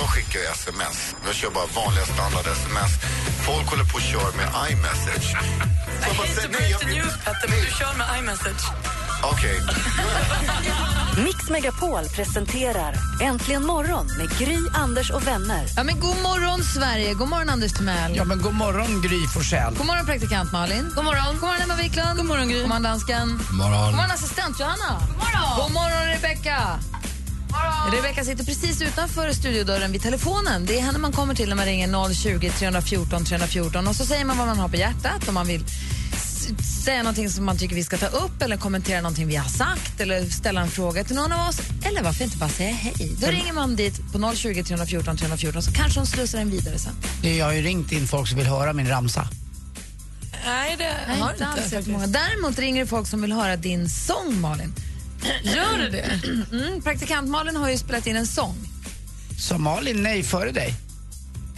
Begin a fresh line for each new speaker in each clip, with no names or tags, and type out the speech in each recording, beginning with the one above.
Jag skickar sms. Jag kör bara vanliga standard-sms. Folk håller på att köra med iMessage.
I hate to break the news, Petter, men du kör med iMessage.
Okej.
Mix Megapol presenterar Äntligen morgon med Gry, Anders och vänner.
Ja, men god morgon, Sverige! God morgon, Anders Timell.
Ja, men god morgon, Gry Forssell.
God morgon, praktikant Malin. God morgon, god morgon Emma Wiklund. God morgon, Gry. God morgon, dansken. God
morgon.
God morgon, assistent Johanna. God morgon, god morgon Rebecka. Rebecka sitter precis utanför studiodörren vid telefonen. Det är henne man kommer till när man ringer 020 314 314 och så säger man vad man har på hjärtat om man vill säga någonting som man tycker vi ska ta upp eller kommentera någonting vi har sagt eller ställa en fråga till någon av oss eller varför inte bara säga hej. Då ringer man dit på 020 314 314 så kanske de slussar en vidare sen.
Jag har ju ringt in folk som vill höra min ramsa.
Nej, det
Nej,
har
inte
inte
alls jättemånga. Däremot ringer det folk som vill höra din sång, Malin.
Gör du det?
Mm, praktikant Malin har ju spelat in en sång.
Så Malin, nej före dig.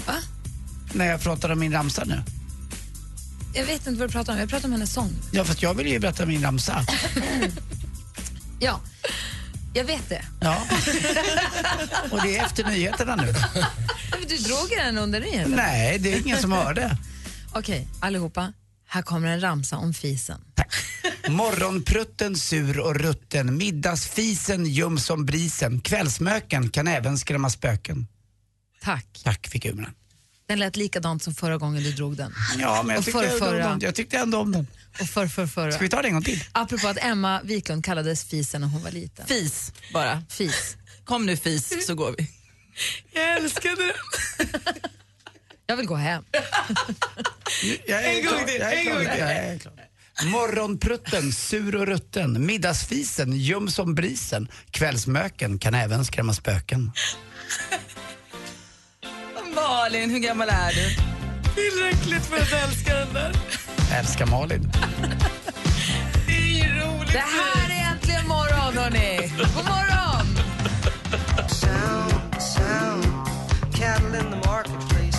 Va?
När jag pratar om min ramsa nu.
Jag vet inte vad du pratar om. Jag pratar om hennes sång.
Ja, för att jag vill ju berätta min ramsa.
Ja, jag vet det.
Ja. Och det är efter nyheterna nu.
Du drog den under nyheten.
Nej, det är ingen som hörde.
Okej, allihopa. Här kommer en ramsa om fisen.
Morgonprutten sur och rutten, middagsfisen ljum som brisen, kvällsmöken kan även skrämma spöken.
Tack.
Tack figuren.
Den lät likadant som förra gången du drog den.
Ja, men jag
Och
tyckte, ändå om
förrförra.
den. jag tyckte ändå om den.
Och för, för, förra.
Ska vi ta det en gång till?
Apropå att Emma Wiklund kallades fisen när hon var liten.
Fis bara.
Fis.
Kom nu fis så går vi.
Jag älskade det.
Jag vill gå hem.
Jag är
En gång till,
jag är klar, Morgonprutten, sur och rutten, middagsfisen, ljum som brisen, kvällsmöken kan även skrämma spöken.
Malin, hur gammal är du?
Tillräckligt för att älska den där.
Jag älskar Malin.
Det är ju roligt.
Det här är äntligen morgon, hörni. God morgon!
cattle in the marketplace,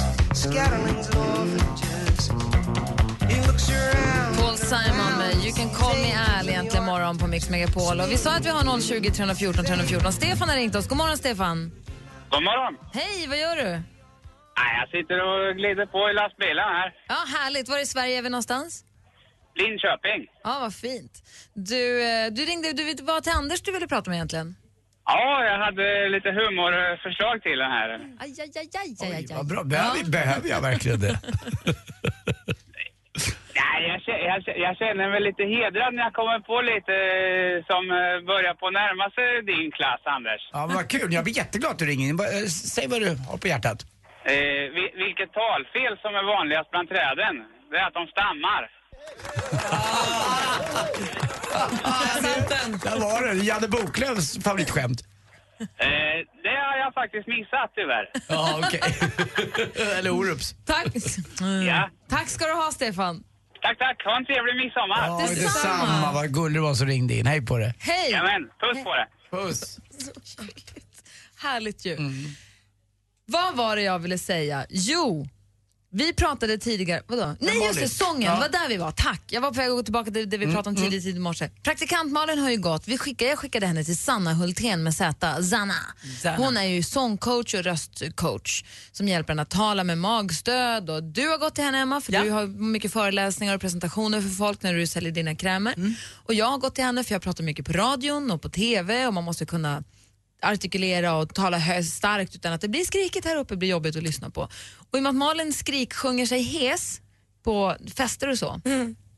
Can call me Al egentligen morgon på Mix Megapol. Och vi sa att vi har 020 314 314. Stefan har ringt oss. God morgon, Stefan.
God morgon!
Hej, vad gör du?
Nej, jag sitter och glider på i lastbilen här.
Ja, härligt. Var i Sverige är vi någonstans?
Linköping.
Ja, vad fint. Du, eh, du ringde, du vet vad till Anders du ville prata med egentligen?
Ja, jag hade lite humorförslag till den här.
Aj, aj, aj, aj, aj, aj.
Vad bra, behöver, behöver jag verkligen det?
Nej, jag, kä- jag, kä- jag känner mig lite hedrad när jag kommer på lite eh, som eh, börjar på närma sig din klass, Anders.
Ja, men vad kul, jag blir jätteglad att du ringer in. Eh, Säg vad du har på hjärtat.
Eh, vi- vilket talfel som är vanligast bland träden? Det är att de stammar.
Där var det, Janne Boklövs favoritskämt.
Eh, det har jag faktiskt missat tyvärr.
Ja, okej. Eller Orups.
Tack.
Ja.
Tack ska du ha, Stefan.
Tack, tack. Ha en trevlig midsommar.
Ja,
Detsamma.
detsamma. Vad gullig du var som ringde in. Hej på det.
Hej!
Jajamän, puss på det.
Puss.
Härligt ju. Vad var det jag ville säga? Jo, vi pratade tidigare, vadå? Nej just det, sången,
Ja.
det var där vi var. Tack. Jag var på väg att gå tillbaka till det vi pratade om tidigt i morse. Praktikant Malin har ju gått, vi skickade, jag skickade henne till Sanna Hultén med Z, Zanna.
Zanna.
Hon är ju sångcoach och röstcoach som hjälper henne att tala med magstöd. Och du har gått till henne Emma för
Ja.
du har mycket föreläsningar och presentationer för folk när du säljer dina krämer. Och jag har gått till henne för jag pratar mycket på radion och på TV och man måste kunna artikulera och tala starkt utan att det blir skrikigt här uppe blir jobbigt att lyssna på. Och i och med att Malin skrik sjunger sig hes på fester och så,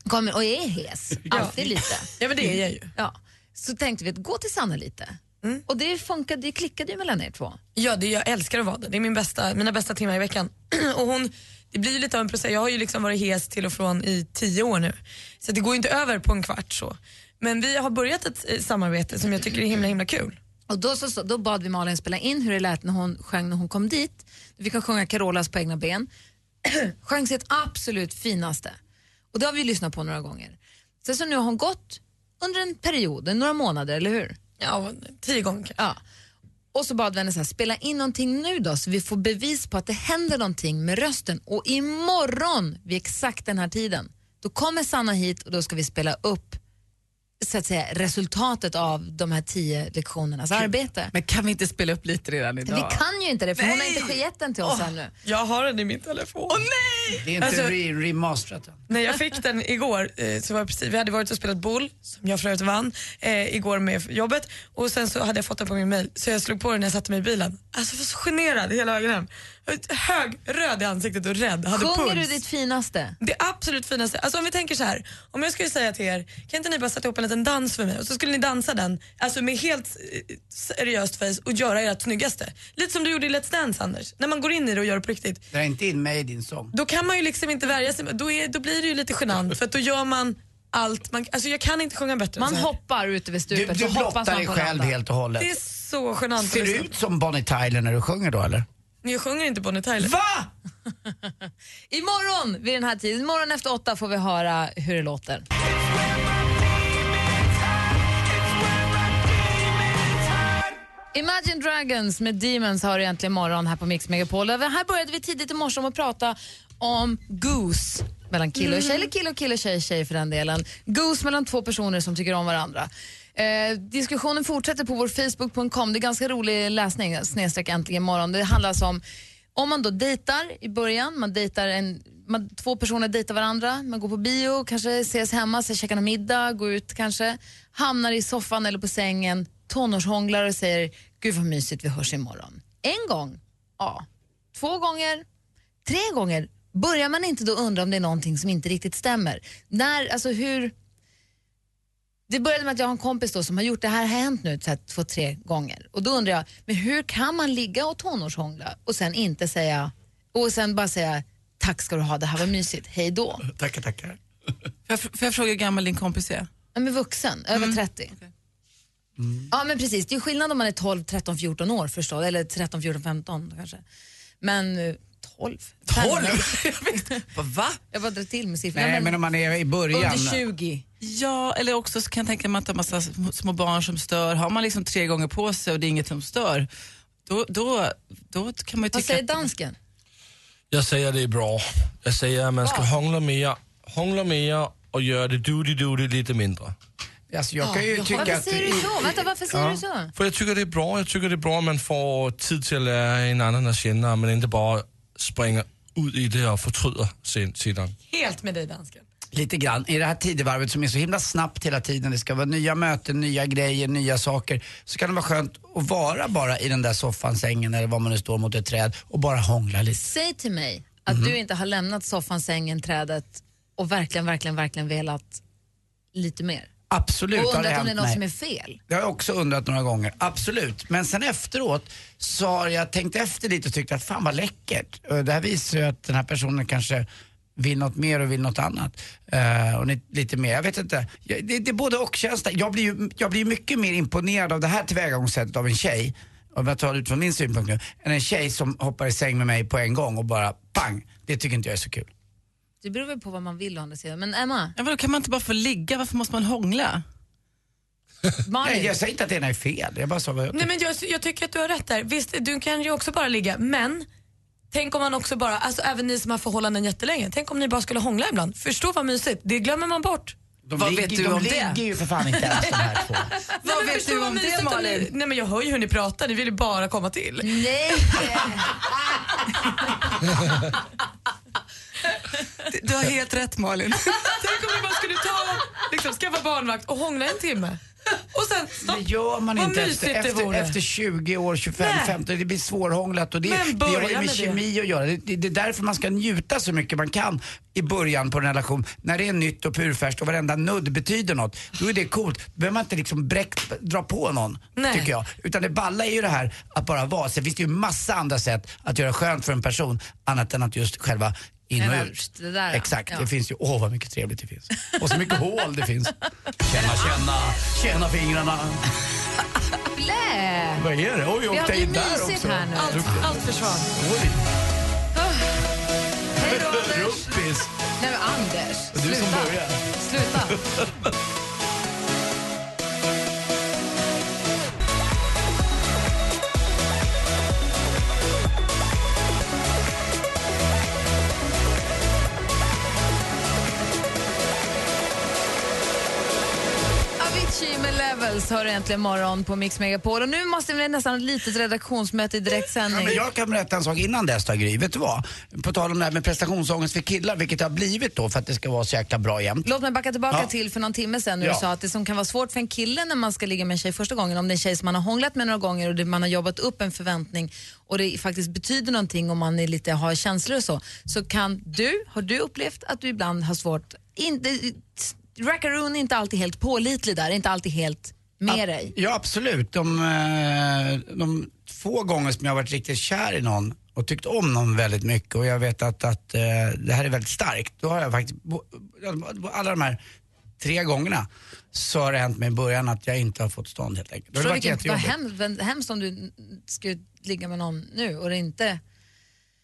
kommer, och är hes, alltid lite.
Ja, men det är jag ju.
Ja, så tänkte vi att gå till Sanna lite. Och det funkade, det klickade ju mellan er två.
Ja, det, jag älskar att vara där. Det är min bästa, mina bästa timmar i veckan. och hon, det blir ju lite av en process. Jag har ju liksom varit hes till och från i tio år nu. Så det går ju inte över på en kvart så. Men vi har börjat ett eh, samarbete som jag tycker är himla himla kul.
Och då, så, då bad vi Malin spela in hur det lät när hon sjöng när hon kom dit. Vi kan sjunga Carolas på egna ben. sjöng sitt absolut finaste. Och det har vi lyssnat på några gånger. Sen så nu har hon gått under en period, några månader, eller hur?
Ja, tio gånger
Ja. Och så bad vi henne så här, spela in någonting nu då så vi får bevis på att det händer någonting med rösten. Och imorgon vid exakt den här tiden, då kommer Sanna hit och då ska vi spela upp så att säga, resultatet av de här tio lektionernas arbete.
Men kan vi inte spela upp lite redan idag?
Vi kan ju inte det för hon har
Nej!
inte gett den till oss
Åh,
ännu.
Jag har den i min telefon. Åh nej!
Det är inte
Alltså-
re- remasterat.
När jag fick den igår, eh, så var precis, vi hade varit och spelat boll, som jag för övrigt vann, eh, igår med jobbet. Och sen så hade jag fått den på min mail, så jag slog på den när jag satte mig i bilen. Alltså jag var så generad hela vägen hem. Hög, röd i ansiktet och rädd, hade
Sjunger
puls.
du ditt finaste?
Det absolut finaste, alltså om vi tänker så här. om jag skulle säga till er, kan inte ni bara sätta ihop en liten dans för mig och så skulle ni dansa den, alltså med helt eh, seriöst face och göra ert snyggaste. Lite som du gjorde i Let's Dance Anders, när man går in i det och gör det på riktigt.
Dra inte in mig i din sång.
Då kan man ju liksom inte värja sig, då, är, då blir det ju lite genant för att då gör man allt man, alltså jag kan inte sjunga bättre
Man hoppar ute vid
Du,
stupet
du
och hoppas
blottar dig själv
landa.
helt och hållet.
Det är så genant.
Ser du ut som Bonnie Tyler när du sjunger då eller?
Jag sjunger inte Bonnie Tyler.
Va?
Imorgon vid den här tiden, imorgon efter åtta får vi höra hur det låter. Imagine Dragons med Demons har egentligen morgon här på Mix Megapol. Och Här började vi tidigt i morse om att prata om goose mellan kille och tjej, eller kille och kille, tjej och tjej för den delen. Goose mellan två personer som tycker om varandra. Eh, diskussionen fortsätter på vår Facebook.com. Det är ganska rolig läsning, snedstreck äntligen morgon. Det handlar alltså om om man då dejtar i början, man dejtar en, man, två personer dejtar varandra, man går på bio, kanske ses hemma, så käkar någon middag, går ut kanske, hamnar i soffan eller på sängen, tonårshånglar och säger gud vad mysigt, vi hörs imorgon. En gång, ja. Två gånger, tre gånger, börjar man inte då undra om det är någonting som inte riktigt stämmer? När, alltså hur... Det började med att jag har en kompis då som har gjort det här, har hänt nu så här, två, tre gånger. Och då undrar jag, men hur kan man ligga och tonårshångla och sen inte säga, och sen bara säga tack ska du ha, det här var mysigt, hej då.
Tackar, tackar.
Får jag, får jag fråga hur gammal din kompis är?
Ja, men vuxen, över 30. Ja men precis, det är skillnad om man är 12, 13, 14 år förstås, eller 13, 14, 15 kanske. Men eh, 12?
12?
Va?
Jag bara drar till med siffrorna.
Nej, men om man är i början.
Under 20.
Ja, eller också så kan jag tänka mig att det är massa små- barn som stör. Har man liksom tre gånger på sig och det är inget som stör, då, då, då kan man ju
Vad
tycka...
säger dansken?
Jag säger det är bra. Jag säger att man ska hångla mer, hångla mer och göra det duty-duty lite mindre.
Alltså, jag kan ju tycka
varför
att...
säger du så? Vänta, varför säger du så?
För jag tycker det är bra. Jag tycker det är bra att man får tid till att lära en annan att känna, men inte bara springer ut i det och förtryder sen, sedan.
Helt med dig dansken.
Lite grann. I det här tidevarvet som är så himla snabbt hela tiden, det ska vara nya möten, nya grejer, nya saker. Så kan det vara skönt att vara bara i den där soffan, sängen eller var man nu står mot ett träd och bara hångla lite.
Säg till mig att
Mhm.
du inte har lämnat soffan, sängen, trädet och verkligen, verkligen, verkligen velat lite mer.
Absolut
och
det
undrat om det är något
mig.
som är fel.
Det har jag också undrat några gånger, absolut. Men sen efteråt så har jag tänkt efter lite och tyckt att fan vad läckert. Det här visar ju att den här personen kanske vill något mer och vill något annat. Eh, och lite mer, jag vet inte. Jag- Det, det är både och känsla. Jag blir ju jag blir mycket mer imponerad av det här tillvägagångssättet av en tjej, om jag tar det ut från min synpunkt nu, än en tjej som hoppar i säng med mig på en gång och bara pang. Det tycker inte jag är så kul.
Det beror väl på vad man vill å andra sidan. Men Emma,
Ja, vadå, kan man inte bara få ligga? Varför måste man hångla?
Nej, jag säger inte att det ena är fel, jag bara sa vad jag
Nej, men jag, jag tycker att du har rätt där. Visst, du kan ju också bara ligga, men tänk om man också bara, alltså även ni som har förhållanden jättelänge, tänk om ni bara skulle hångla ibland. Förstå vad mysigt, det glömmer man bort.
De
Vad
ligger,
vet du
de
om det?
ligger ju för fan inte ens de här två.
Nej,
Vad
men
vet du om det, Malin?
Ni, nej men jag hör ju hur ni pratar, ni vill ju bara komma till.
Nej!
Du har helt rätt Malin.
Tänk om ni bara skulle ta, liksom, skaffa barnvakt och hångla en timme. Och sen stopp.
Det gör man
Vad
inte efter,
det
efter, efter 20 år, 25,
Nej.
15, det blir svårhånglat och det,
Men
det har ju med,
med det.
kemi att göra. Det, det, det är därför man ska njuta så mycket man kan i början på en relation. När det är nytt och purfärskt och varenda nudd betyder något, då är det coolt. Då behöver man inte liksom bräckt, dra på någon,
Nej.
tycker jag. Utan det balla är ju det här att bara vara. Sen finns det ju massa andra sätt att göra skönt för en person, annat än att just själva in och ut.
det där, ja.
Exakt,
Ja.
det finns ju, åh vad mycket trevligt det finns. Och så mycket hål det finns. Känna, känna, känna fingrarna.
Blä!
Vad är det? Oj, jag åkte
det
in där också.
här nu.
Allt, allt försvann.
Oj.
Hej
Rumpis.
Nej men Anders,
Du som
sluta.
börjar.
Sluta. Avicii med Levels hör äntligen morgon på Mix Megapol. Och nu måste vi nästan ha ett litet redaktionsmöte i
Ja,
direktsändning.
men jag kan berätta en sak innan dess då, Gry. Vet du vad? På tal om det här med prestationsångest för killar, vilket det har blivit då för att det ska vara så jäkla bra jämt.
Låt mig backa tillbaka
Ja.
till för någon timme sedan när
Ja.
du sa att det som kan vara svårt för en kille när man ska ligga med en tjej första gången, om det är en tjej som man har hånglat med några gånger och det, man har jobbat upp en förväntning och det faktiskt betyder någonting om man är lite, har känslor och så, så kan du, har du upplevt att du ibland har svårt, inte, Rackaroon är inte alltid helt pålitlig där, inte alltid helt med dig.
Ja, absolut. De, eh, de få gånger som jag har varit riktigt kär i någon och tyckt om någon väldigt mycket och jag vet att, att eh, det här är väldigt starkt. Då har jag faktiskt, alla de här tre gångerna så har det hänt mig i början att jag inte har fått stånd helt enkelt.
Förstår du vilken, hemskt om du ska ligga med någon nu och det inte...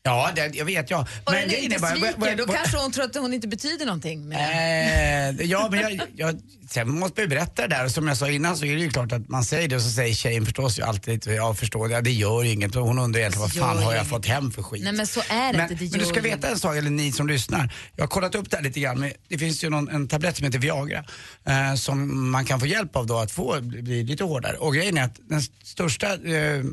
Ja, det, jag vet jag.
Och
Men grejen
inte
är bara-
sviker,
vad-
då kanske hon tror att hon inte betyder någonting det.
Eh, ja, men jag, jag, sen måste man ju berätta det där. Som jag sa innan så är det ju klart att man säger det och så säger tjejen förstås ju alltid jag förstår det, ja, det gör inget. Och Hon undrar egentligen vad
Det
fan har jag fått hem för skit.
Nej men så är det
Men,
inte. Det
men du ska veta en sak, eller ni som lyssnar. Jag har kollat upp det här lite grann. Det finns ju någon, en tablett som heter Viagra eh, som man kan få hjälp av då att få bli, lite hårdare. Och grejen är att den största eh,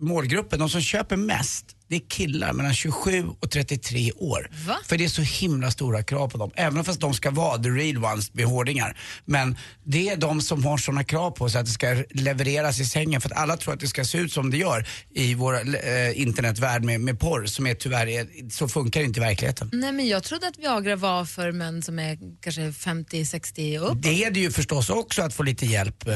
målgruppen, de som köper mest, det är killar mellan 27 och 33 år.
Va?
För det är så himla stora krav på dem. Även fast de ska vara the real ones med hårdingar. Men det är de som har sådana krav på sig att det ska levereras i sängen. För att alla tror att det ska se ut som det gör i vår eh, internetvärld med, med porr. Som är tyvärr, är, så funkar det inte i verkligheten.
Nej men jag trodde att Viagra var för män som är kanske 50-60 och upp.
Det är det ju förstås också att få lite hjälp eh,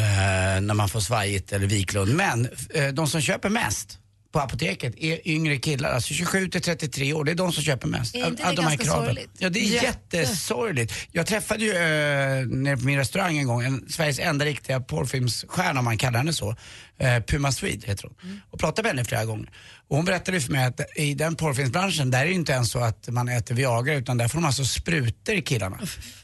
när man får svajigt eller viklund. Men eh, de som köper mest på apoteket är yngre killar, alltså 27 till 33 år. Det är de som köper mest.
Är inte det
de här
ganska
kraven.
sorgligt?
Ja, det är
Jätte.
jättesorgligt. Jag träffade ju eh, nere på min restaurang en gång en Sveriges enda riktiga porrfilmsstjärna, om man kallar henne så. Eh, Puma Swede heter hon.
Mm.
Och pratade med henne flera gånger. Och hon berättade för mig att i den porrfilmsbranschen, där är det ju inte ens så att man äter Viagra, utan där får de alltså sprutor i killarna.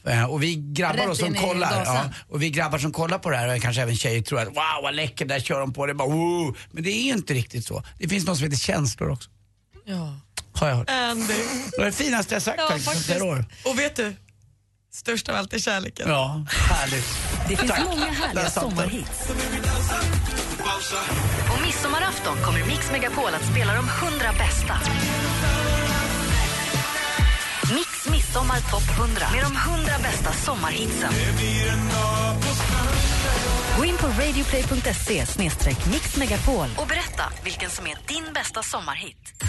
Eh, och vi grabbar som kollar, ja, och vi grabbar som kollar på det här och kanske även tjejer tror att wow vad läckert, där kör de på det. Bara, wow. Men det är ju inte riktigt så. Det finns något som heter känslor också.
Ja.
Har jag hört.
Andy.
Det var det finaste jag sagt
Ja,
faktiskt flera år.
Och vet du? Störst av allt är kärleken.
Ja, härligt.
Det finns
Tack.
många härliga sommarhits. På midsommarafton kommer Mix Megapol att spela de 100 bästa. Mix Midsommar Topp 100 med de 100 bästa sommarhitsen. Gå in på radioplay.se mixmegapol och berätta vilken som är din bästa sommarhit.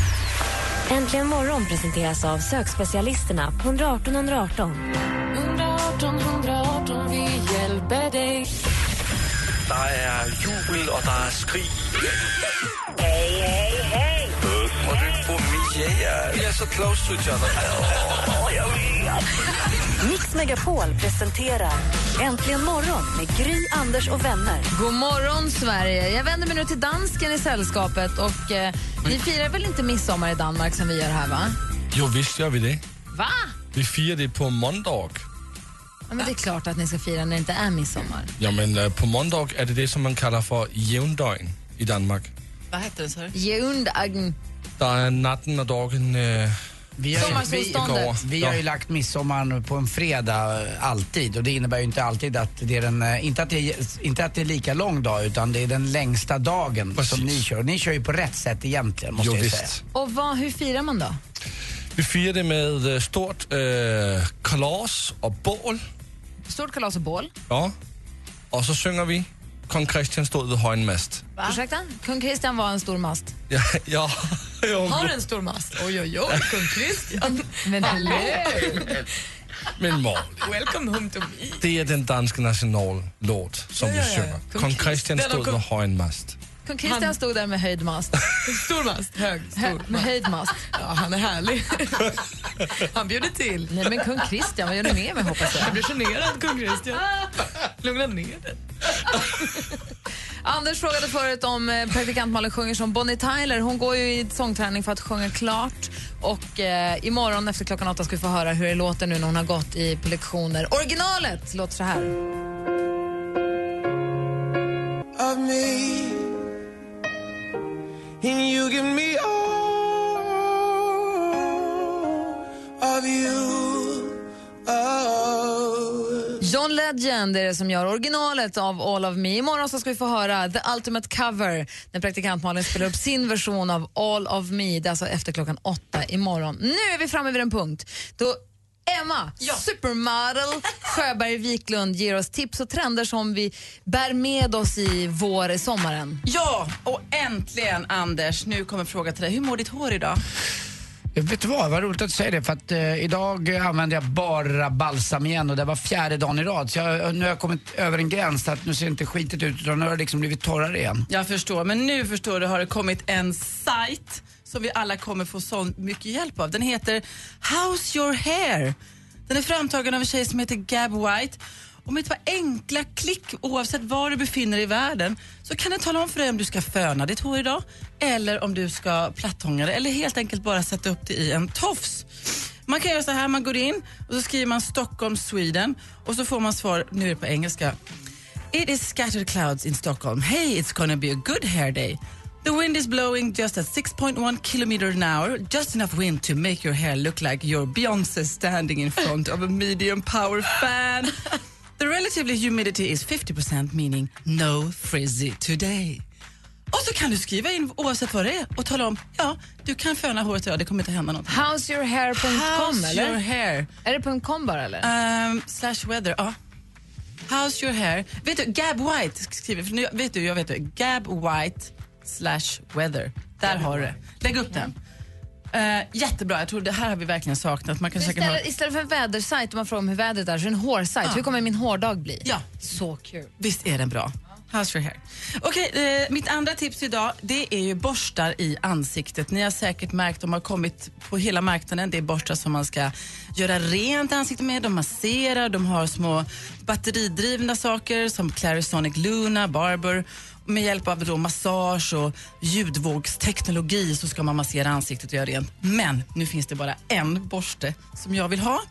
Äntligen morgon presenteras av sökspecialisterna på 118 118.
118 118, vi hjälper dig.
Der er jubel, og der er skrig.
Hej, hej, hej.
Og det er på Mia. Vi er så close to each other.
Mix Megapol presenterar Äntligen morgon med Gry, Anders och vänner.
God morgon Sverige! Jag vänder mig nu till dansken i sällskapet och eh, ni firar väl inte midsommar i Danmark som vi gör här va?
Jo, visst gör vi det.
Va?
Vi firar det på måndag.
Ja, men det är klart att ni ska fira när det inte är midsommar.
Ja, men øh, på måndag är det det som man kallar för jævndøgn i Danmark.
Vad hette den sa du?
Jundagen.
Der er natten og dagen... Øh,
Vi har, ju, vi,
Sommarsolståndet.
vi har ju lagt midsommar på en fredag eh, alltid och det innebär ju inte alltid att det är den, eh, inte att det är, inte att det är lika lång dag utan det är den längsta dagen som ni kör. Ni kör ju på rätt sätt egentligen måste
Jo,
jag
visst.
säga.
Och vad, hur firar man då?
vi firar det med øh, stort øh, kalas og bål.
Stort kalas och bål.
Ja. Og så synger vi Kong Christian stod vid højen mast.
Ursäkta? Kung Kristian var en stor mast.
Ja, ja.
Har en stor mast. Oj, oj, oj. Kung Christian.
Men
hallå!
men mål.
Welcome home to me.
Det är den danske nationallåt som
Ja,
vi synger.
Kung
Christian
Christian och
stod
kung-
vid højen mast.
Kung Kristian
Han-
stod där med höjd mast.
Stor mast. Hög.
Hö,
Stor
med höjd mast.
Ja, han är härlig. Han bjuder till.
Nej men kung Kristian, vad gör du med mig hoppas jag?
Jag blir generad, kung Christian. Lugna ner dig.
Anders frågade förut om eh, praktikant Malin sjunger som Bonnie Tyler. Hon går ju i sångträning för att sjunga klart. Och eh, imorgon efter klockan åtta ska vi få höra hur det låter nu när hon har gått i på lektioner. Originalet låter så här
and you give me all of you. Oh.
John Legend är det som gör originalet av All of Me. Imorgon så ska vi få höra The Ultimate Cover när praktikant Malin spelar upp sin version av All of Me. Det är alltså efter klockan åtta imorgon. Nu är vi framme vid en punkt då Emma, supermodel Sjöberg Wiklund ger oss tips och trender som vi bär med oss i vår sommaren.
Ja, och äntligen Anders, nu kommer fråga till dig. Hur mår ditt hår idag?
Jag vet du vad, vad roligt att du säger det för att eh, idag använder jag bara balsam igen och det var fjärde dagen i rad. Så jag, nu har jag kommit över en gräns att nu ser det inte skitigt ut utan nu har det liksom blivit torrare igen.
Jag förstår, men nu förstår du har det kommit en sajt som vi alla kommer få så mycket hjälp av. Den heter How's your hair? Den är framtagen av en tjej som heter Gab White. Och med ett par enkla klick, oavsett var du befinner dig i världen, så kan den tala om för dig om du ska föna ditt hår idag, eller om du ska plattånga det, eller helt enkelt bara sätta upp det i en tofs. Man kan göra så här, man går in och så skriver man Stockholm, Sweden och så får man svar, nu är det på engelska. It is scattered clouds in Stockholm. Hey, it's gonna be a good hair day. The wind is blowing just at 6.1 kilometer an hour, just enough wind to make your hair look like you're Beyoncé standing in front of a medium power fan. The relatively humidity is 50% meaning no frizzy today. Och så kan du skriva in oavsett vad det är och tala om, ja, du kan föna håret idag, det kommer inte hända något.
Howsyourhair.com
How's
eller?
your hair?
Är det .com bara eller?
Um, slash weather, ja. How's your hair? Vet du, Gab White skriver, för nu, vet du, jag vet du, Gab White slash weather. Där har du det. Lägg upp den. Uh, jättebra, jag tror det här har vi verkligen saknat. Man kan säkert ha...
Istället, istället för en vädersajt, om man frågar om hur vädret är, så är det en hårsajt.
Ja.
Hur kommer min hårdag bli?
Ja.
Så kul.
Visst är den bra? How's your hair? Okej, eh, mitt andra tips idag det är ju borstar i ansiktet. Ni har säkert märkt, de har kommit på hela marknaden. Det är borstar som man ska göra rent ansiktet med. De masserar, de har små batteridrivna saker som Clarisonic Luna, Barber. Med hjälp av då massage och ljudvågsteknologi så ska man massera ansiktet och göra rent. Men nu finns det bara en borste som jag vill ha.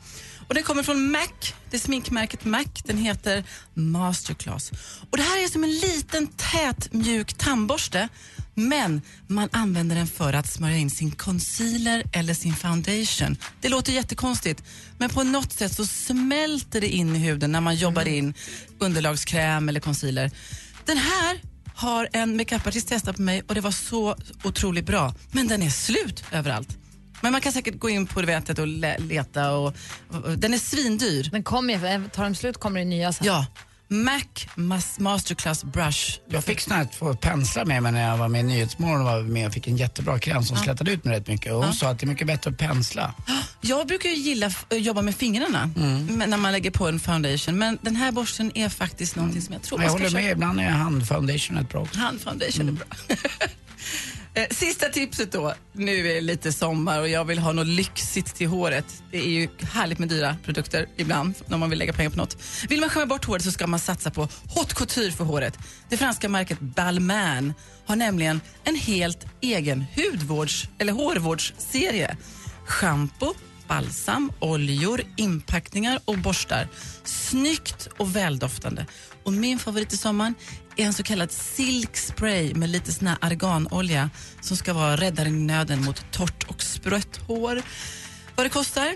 Och Den kommer från MAC, det är sminkmärket MAC. Den heter Masterclass. Och Det här är som en liten tät mjuk tandborste men man använder den för att smörja in sin concealer eller sin foundation. Det låter jättekonstigt men på något sätt så smälter det in i huden när man jobbar in underlagskräm eller concealer. Den här har en makeupartist testat på mig och det var så otroligt bra. Men den är slut överallt. Men man kan säkert gå in på nätet och le- leta och, och, och den är svindyr.
Den kommer ju, tar de slut kommer det nya sen.
Ja. Mac Mas- Masterclass Brush.
Jag fick såna här två penslar med mig när jag var med i Nyhetsmorgon och var med och fick en jättebra kräm som slätade ut mig rätt mycket. Och hon
Ja.
sa att det är mycket bättre att pensla.
Jag brukar ju gilla att jobba med fingrarna
Mm.
när man lägger på en foundation. Men den här borsten är faktiskt någonting som jag tror
jag
man ska
håller med,
köpa.
ibland är handfoundation ett bra också.
Handfoundation är bra. Eh, sista tipset då. Nu är det lite sommar och jag vill ha något lyxigt till håret. Det är ju härligt med dyra produkter ibland när man vill lägga pengar på något. Vill man skämma bort håret så ska man satsa på haute couture för håret. Det franska märket Balmain har nämligen en helt egen hudvårds eller hårvårdsserie. Shampoo, balsam, oljor, inpackningar och borstar. Snyggt och väldoftande. Och min favorit i sommaren är en så kallad silk spray med lite sån här arganolja som ska vara räddaren i nöden mot torrt och sprött hår. Vad det kostar?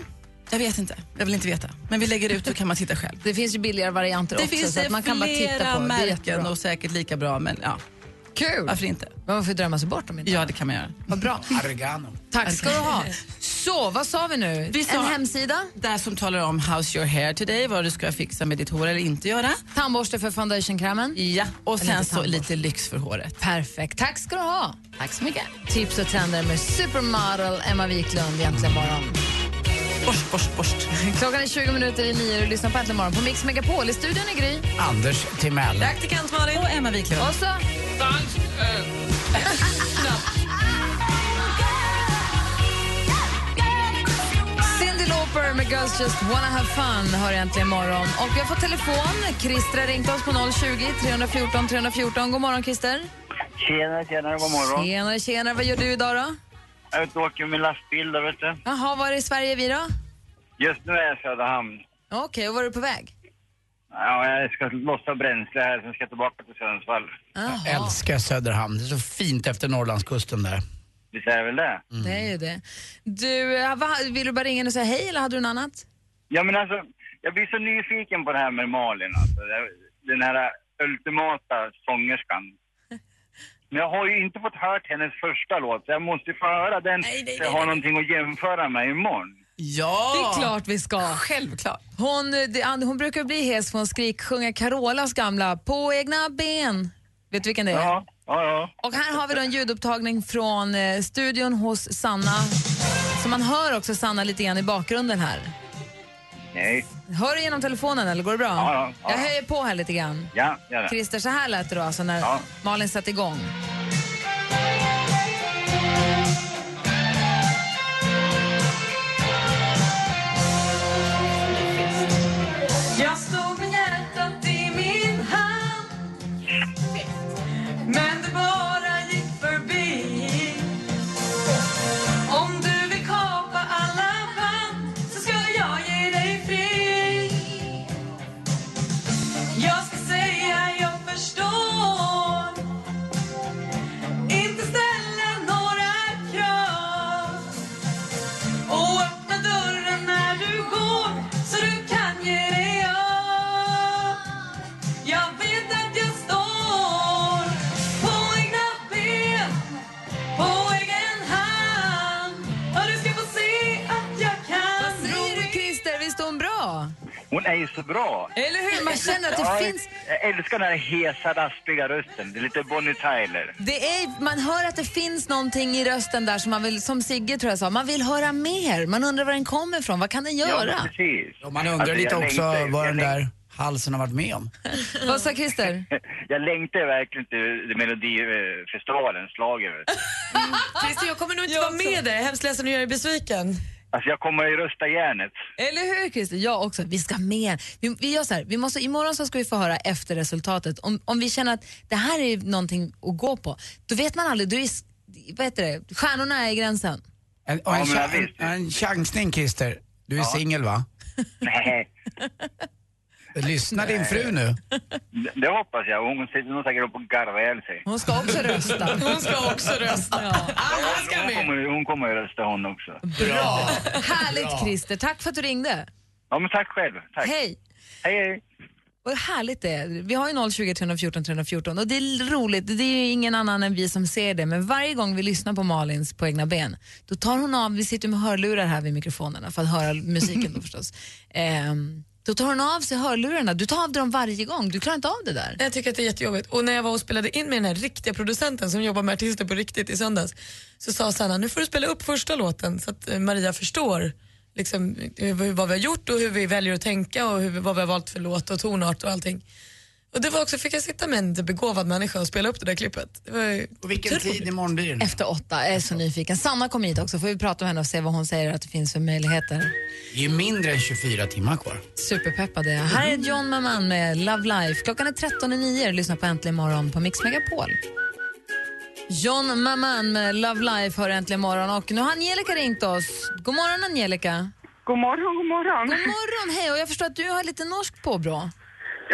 Jag vet inte. Jag vill inte veta. Men vi lägger ut så kan man titta själv.
Det finns ju billigare varianter
Det
också
finns
så att man kan bara titta på. Det är
märken och säkert lika bra men ja.
Kul!
Varför inte?
Men man får drömma sig bort om inte
Ja, det kan man göra.
Vad bra.
Oregano.
Tack ska du ha. Så, vad sa vi nu?
Vi sa-
en hemsida?
Där som talar om how's your hair today, vad du ska fixa med ditt hår eller inte göra.
Tandborste för foundationkrämen?
Ja, och sen
inte
så lite lyx för håret.
Perfekt. Tack ska du ha. Tack så mycket. Tips och trender med supermodel Emma Wiklund egentligen morgon.
Borst, borst, borst.
Klockan är 20 minuter i nio och du lyssnar på Äntligen morgon på Mix Megapol. I studion är Gry.
Anders Timell.
Praktikant Malin.
Och Emma Wiklund.
Och så... Cyndi Lauper Cooper med Girls Just Wanna Have Fun hör äntligen morgon. Och vi har fått telefon. Christer har ringt oss på 020 314 314. God morgon Christer.
Tjena, tjena, god morgon.
Tjenare, tjenare. Vad gör du idag då?
Jag är ute och åker med lastbil där, vet du.
Jaha, var i Sverige är vi då?
Just nu är jag i Söderhamn.
Okej, och var är du på väg?
Ja, jag ska lossa bränsle här, sen ska jag tillbaka till Sundsvall.
Jag älskar Söderhamn. Det är så fint efter Norrlandskusten där.
Visst är det väl det?
Det är ju det. Du, eh, vad- vill du bara ringa in och säga hej eller hade du något annat?
Ja, men alltså, jag blir så nyfiken på det här med Malin, alltså. Den här ultimata sångerskan. Men jag har ju inte fått hört hennes första låt, så jag måste ju få höra den så jag har någonting att jämföra med imorgon.
Ja!
Det är klart vi ska.
Självklart.
Hon, det, hon brukar bli hes för hon skriksjunger Carolas gamla På egna ben. Vet du vilken det är?
Ja, ja, ja.
Och här har vi då en ljudupptagning från eh, studion hos Sanna. Så man hör också Sanna lite grann i bakgrunden här.
Nej.
Hör du genom telefonen eller går det bra?
Ja, ja, ja.
Jag höjer på här lite grann.
Ja, gör det.
Christer, så här lät det då alltså när Malin satte igång.
Är ju så bra.
Eller hur? Man känner att det
Ja,
finns...
Jag älskar den här hesa, raspiga rösten. Det är lite Bonnie Tyler.
Det är, man hör att det finns någonting i rösten där som man vill, som Sigge tror jag sa, man vill höra mer. Man undrar var den kommer ifrån, vad kan den göra?
precis.
Och man undrar
Alltså,
lite
jag
också
längtar-
vad
jag
den där halsen har varit med om.
Vad sa Christer?
Jag längtar verkligen till Melodifestivalens schlager.
Christer, jag kommer nog inte vara med där. Jag är hemskt ledsen att göra dig besviken.
Alltså jag kommer ju rösta järnet.
Eller hur Christer? Jag också. Vi ska med. Vi, vi gör så här, vi måste, imorgon så ska vi få höra efter resultatet. Om, om vi känner att det här är någonting att gå på, då vet man aldrig, då är, vad heter det, stjärnorna är i gränsen.
En, och en,
Ja,
en, en chansning Christer. Du är singel va?
Nej,
Lyssnar din fru nu?
det, det hoppas jag. Hon sitter nog säkert upp och garvar ihjäl sig.
Hon ska också rösta.
Hon ska också rösta.
Ja.
Hon kommer, hon kommer ju rösta hon också.
Bra! Härligt Christer, tack för att du ringde.
Ja men tack själv. Tack.
Hej!
Hej hej.
Vad härligt det är. Vi har ju 020 314 314 och det är roligt, det är ju ingen annan än vi som ser det, men varje gång vi lyssnar på Malins På egna ben, då tar hon av, vi sitter med hörlurar här vid mikrofonerna för att höra musiken då förstås. Ehm, då tar hon av sig hörlurarna, du tar av dig dem varje gång, du klarar inte av det där.
Jag tycker att det är jättejobbigt. Och när jag var och spelade in med den här riktiga producenten som jobbar med artister på riktigt i söndags så sa Sanna, nu får du spela upp första låten så att eh, Maria förstår liksom, eh, vad vi har gjort och hur vi väljer att tänka och hur, vad vi har valt för låt och tonart och allting. Och det var också, fick jag sitta med en begåvad människa och spela upp det där klippet. Det
Och vilken
otroligt.
tid imorgon blir det?
Efter åtta, jag är så nyfiken. Sanna kommer hit också, får vi prata med henne och se vad hon säger att det finns för möjligheter.
Det är mindre än 24 timmar kvar.
Superpeppade. Här är John Maman med Love Life. Klockan är 13.09 lyssna på Äntligen morgon på Mix Megapol. John Maman med Love Life hör Äntligen morgon och nu har Angelica ringt oss. God morgon Angelica.
God morgon, god morgon.
God morgon, hej. Och jag förstår att du har lite norsk påbrå.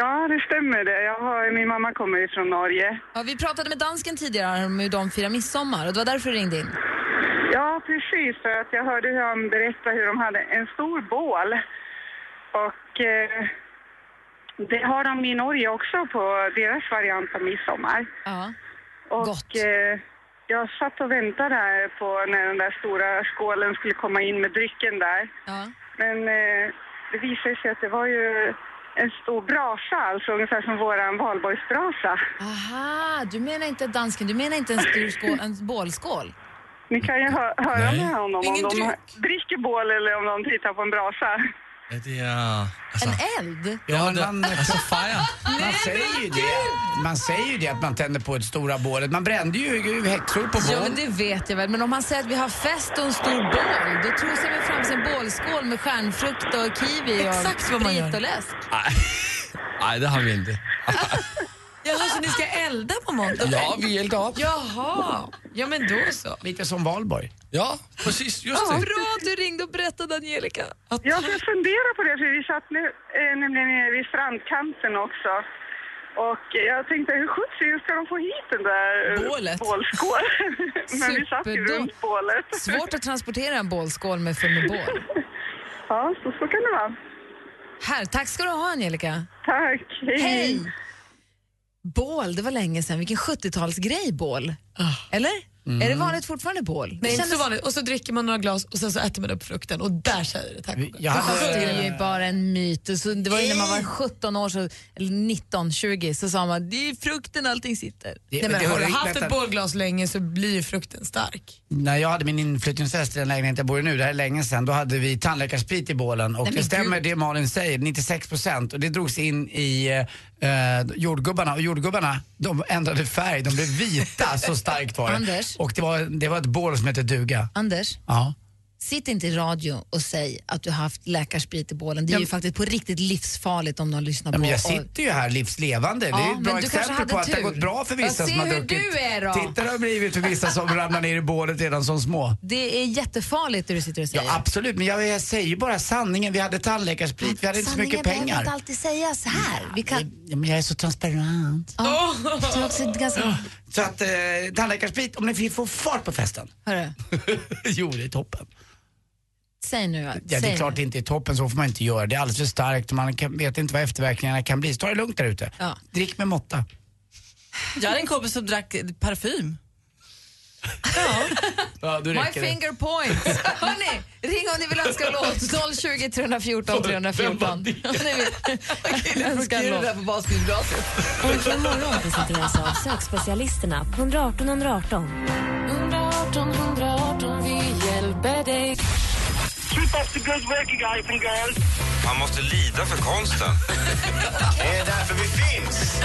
Ja, det stämmer det. Jag har, min mamma kommer från Norge.
Ja, vi pratade med dansken tidigare om hur de firar midsommar och det var därför du ringde in.
Ja, precis. För att jag hörde hur han berättade hur de hade en stor bål. Och eh, det har de i Norge också på deras variant av midsommar.
Ja.
Och eh, jag satt och väntade här på när den där stora skålen skulle komma in med drycken där.
Ja.
Men eh, det visade sig att det var ju en stor brasa, alltså ungefär som våran valborgsbrasa.
Aha, du menar inte dansken, du menar inte en stor skål, en bålskål?
Ni kan ju hö höra
Nej.
med honom om
Ingen
de
dryck.
dricker bål eller om de tittar på en brasa.
Ja, det är... Alltså,
En eld?
Ja, man,
alltså fire.
man, säger ju det. man säger ju det att man tänder på ett stora bålet. Man brände ju häxor på bål.
Ja, men det vet jag väl. Men om man säger att vi har fest och en stor bål, då tror jag vi fram en bålskål med stjärnfrukt och kiwi
Exakt
och sprit och läsk.
Nej, det har vi inte.
Så ni ska elda på måndag?
Ja, vi eldar upp.
Jaha, ja men då så.
Lite som valborg.
Ja, precis. Just det.
bra att du ringde och berättade Angelica. Att...
Ja, för jag funderar på det, för vi satt nu, eh, nämligen nere vid strandkanten också. Och jag tänkte, hur sjuttsingen ska de få hit den där eh,
Bålet.
bålskålen? Men vi satt ju runt bålet.
Svårt att transportera en bålskål med full med bål.
Ja, så, så kan det vara.
Här, tack ska du ha Angelica.
Tack. Hej.
Hej! Bål, det var länge sedan. Vilken 70-talsgrej bål. Eller? Är det vanligt fortfarande bål?
Ah. Nej, inte så vanligt. Och så dricker man några glas och sen så äter man upp frukten och där säger det tack och
Jag
Fast det är ju bara en myt. Så det var ju när man var 17 år, så, eller 19, 20, så sa man det är frukten allting sitter.
Det-
Nej, men
det
har du haft
vänta.
ett bålglas länge så blir ju frukten stark.
när jag hade min inflyttningsfest i den lägenhet jag bor i nu, det här är länge sedan, då hade vi tandläkarsprit i bålen. Och
Nej,
det stämmer
gud.
det Malin säger, 96 procent. Och det drogs in i eh, jordgubbarna. Och jordgubbarna, de ändrade färg, de blev vita, så starkt var det.
Anders?
Och det var, det var ett bål som hette duga.
Anders,
Ja.
Sitt inte i radio och säg att du har haft läkarsprit i bålen. Det är
Ja.
ju faktiskt på riktigt livsfarligt om någon lyssnar på.
men jag sitter ju här livslevande. det
Ja,
är ett
men
bra exempel på att det har
tur.
gått bra för vissa som har druckit.
du är då.
Titta det har blivit för vissa som ramlar ner i bålet redan som små.
Det är jättefarligt det du sitter och säger.
Ja absolut, men jag, jag säger ju bara sanningen. Vi hade tandläkarsprit, vi hade inte så mycket
Sanningen behöver
pengar.
inte alltid sägas här. Vi kan...
Men jag är så transparent.
Ja, är också ganska...
Så att eh, tandläkarsprit, om ni vill få fart på festen.
Hörru,
jo, det är toppen.
Säg nu.
Ja,
säg
det är klart det inte är toppen, så får man inte göra. Det är alldeles för starkt och man kan, vet inte vad efterverkningarna kan bli. Så ta det lugnt där ute.
Ja.
Drick med måtta.
Jag hade en kompis som drack parfym.
Ja, då
My
räcker det.
finger points. Hörni, ring om ni vill önska en låt. 020 314 314. Om ni vill önska en låt.
på baskettgymnasiet.
Äntligen morgon presenteras av sökspecialisterna på 118 118.
118 118, vi hjälper dig.
Keep up the good work you guys and girls.
Man måste lida för konsten.
Det är därför vi finns.